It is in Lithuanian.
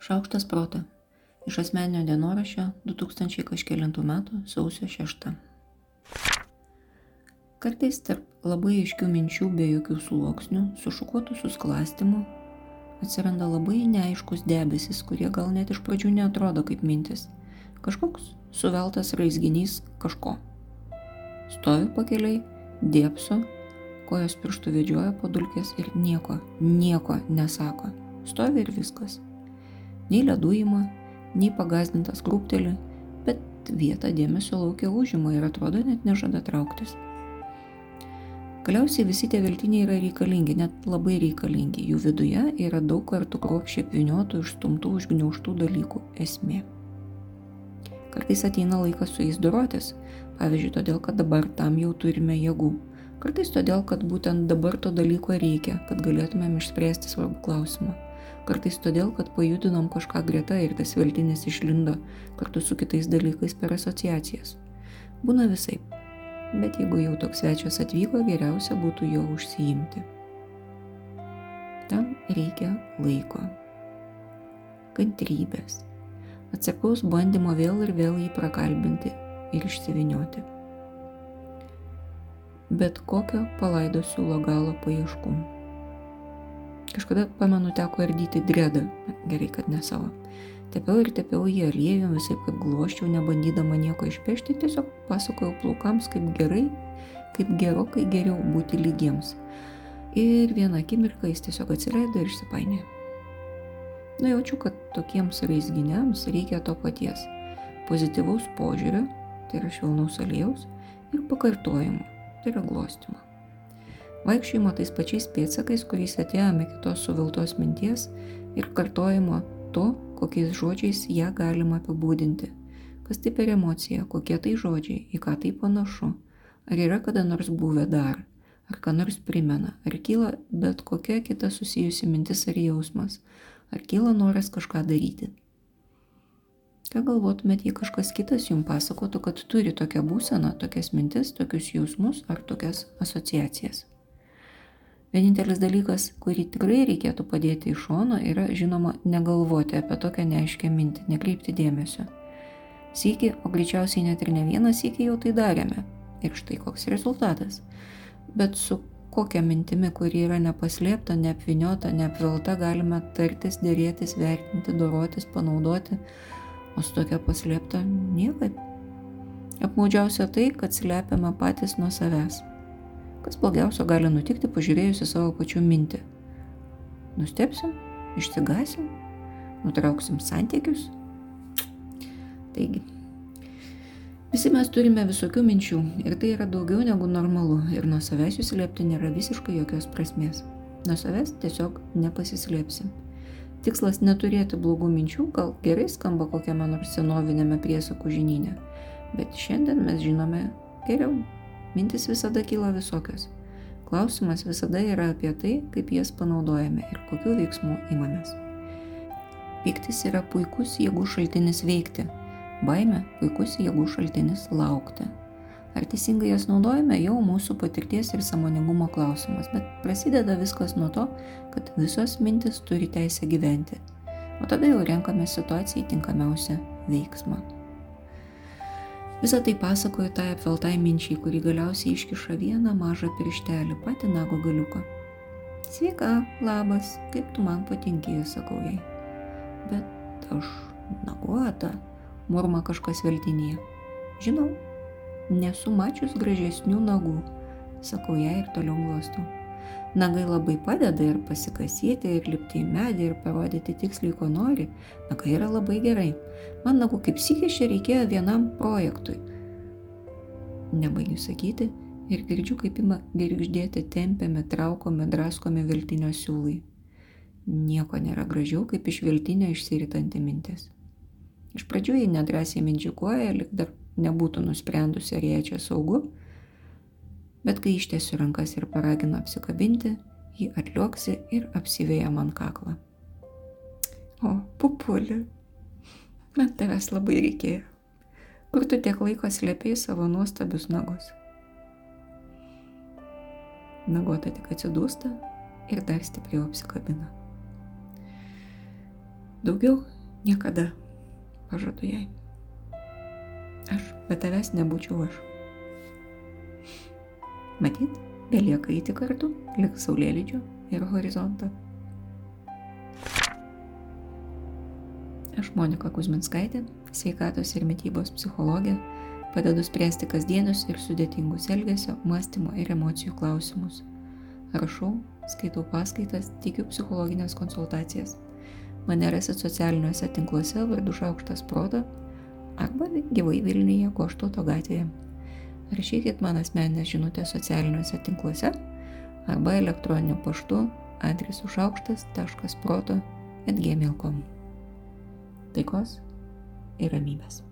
Šaukštas protą. Iš asmeninio dienoraščio 2000 kažkėlintų metų sausio 6. Kartais tarp labai aiškių minčių be jokių sluoksnių, sušukuotų susklastymų, atsiranda labai neaiškus debesis, kurie gal net iš pradžių netrodo kaip mintis. Kažkoks suveltas raizginys kažko. Stovi pakeliai, dėpso, kojos pirštų vedžioja po dulkės ir nieko, nieko nesako. Stovi ir viskas. Nei ledų ima, nei pagazdintas grūpteli, bet vietą dėmesio laukia užima ir atrodo net nežada trauktis. Galiausiai visi tie veltiniai yra reikalingi, net labai reikalingi. Jų viduje yra daug kartų kruopščiai apviniotų, išstumtų, užgniauštų dalykų esmė. Kartais ateina laikas su jais dorotis, pavyzdžiui, todėl, kad dabar tam jau turime jėgų. Kartais todėl, kad būtent dabar to dalyko reikia, kad galėtumėm išspręsti svarbų klausimą. Kartais todėl, kad pajudinom kažką greta ir tas veltinis išlindo kartu su kitais dalykais per asociacijas. Būna visai. Bet jeigu jau toks svečias atvyko, geriausia būtų jo užsiimti. Tam reikia laiko. Kantrybės. Atsargaus bandymo vėl ir vėl jį prakalbinti ir išsivinioti bet kokio palaido siūlo galo paieškų. Kažkada, pamenu, teko ardyti dredą, gerai, kad ne savo. Tepiau ir tepiau jį aliejų, visai kaip gloščiau, nebandydama nieko išpešti, tiesiog pasakojau plaukams, kaip gerai, kaip gerokai geriau būti lygiems. Ir vieną akimirką jis tiesiog atsileido ir išsipainė. Nujaučiu, kad tokiems raizginiams reikia to paties - pozityvaus požiūrio, tai yra švelnaus aliejaus, ir pakartojimo, tai yra glostimo. Vaikščiojimo tais pačiais pėdsakais, kuriais atėjome kitos suviltos minties ir kartojimo to, kokiais žodžiais ją galima apibūdinti. Kas tai per emocija, kokie tai žodžiai, į ką tai panašu, ar yra kada nors buvę dar, ar ką nors primena, ar kyla bet kokia kita susijusi mintis ar jausmas, ar kyla noras kažką daryti. Ką galvotumėt, jei kažkas kitas jums pasakotų, kad turi tokią būseną, tokias mintis, tokius jausmus ar tokias asociacijas? Vienintelis dalykas, kurį tikrai reikėtų padėti iš šono, yra žinoma negalvoti apie tokią neaiškę mintį, nekreipti dėmesio. Sykį, o greičiausiai net ir ne vieną sykį jau tai darėme. Ir štai koks rezultatas. Bet su kokia mintimi, kuri yra nepaslėpta, neapviniota, neapvilta, galime tartis, dėrėtis, vertinti, dorotis, panaudoti, o su tokia paslėpta niekaip. Apmaudžiausia tai, kad slepiame patys nuo savęs. Kas blogiausio gali nutikti pažiūrėjus į savo pačių mintį? Nustepsim, išsigasim, nutrauksim santykius. Taigi, visi mes turime visokių minčių ir tai yra daugiau negu normalu ir nuo savęs jų slėpti nėra visiškai jokios prasmės. Nuo savęs tiesiog nepasislėpsim. Tikslas neturėti blogų minčių gal gerai skamba kokiame nors senovinėme priesakų žinyne, bet šiandien mes žinome geriau. Mintis visada kyla visokios. Klausimas visada yra apie tai, kaip jas panaudojame ir kokiu veiksmu imamės. Piktis yra puikus jėgų šaltinis veikti, baime puikus jėgų šaltinis laukti. Ar teisingai jas naudojame, jau mūsų patirties ir samoningumo klausimas, bet prasideda viskas nuo to, kad visos mintis turi teisę gyventi, o tada jau renkame situacijai tinkamiausią veiksmą. Visą tai pasakoju tai apveltai minčiai, kuri galiausiai iškiša vieną mažą pirštelį, patį nago galiuką. Sveika, labas, kaip tu man patinkėjai, sakau jai. Bet aš naguota, murma kažkas veltinėje. Žinau, Nesu mačius gražesnių nagų, sakau jai ir toliau glostau. Nagai labai padeda ir pasikasyti, ir lipti į medį, ir parodyti tiksliai, ko nori. Nagai yra labai gerai. Man nagų kaip sikešė reikėjo vienam projektui. Nebaigiu sakyti ir girdžiu, kaip ima girgždėti, tempiame, traukome, draskome viltinio siūlai. Nieko nėra gražiau, kaip iš viltinio išsiritanti mintis. Iš pradžių jį nedrąsiai mindžiukuoja, lik dar nebūtų nusprendusi, ar jai čia saugu, bet kai ištiesiu rankas ir paraginu apsikabinti, ji atlioksi ir apsivėja man kaklą. O, pupulė, man tavęs labai reikėjo. Kur tu tiek laiko slėpiai savo nuostabius nagus? Nagota tik atsidūsta ir dar stipriau apsikabina. Daugiau niekada, pažadu jai. Aš be tavęs nebūčiau aš. Matyt, belieka įti kartu, lik saulėlydžio ir horizontą. Aš Monika Kuzminskaitė, sveikatos ir mytybos psichologė, padedu spręsti kasdienius ir sudėtingus elgesio, mąstymo ir emocijų klausimus. Rašau, skaitau paskaitas, teikiu psichologinės konsultacijas. Mane rasit socialiniuose tinkluose vardu Šaukštas Proto arba gyvai Vilniuje Koštuoto gatvėje. Rašykit man asmeninę žinutę socialiniuose tinkluose arba elektroniniu paštu adresu šaukštas.proto atgmail.com. Taikos ir ramybės.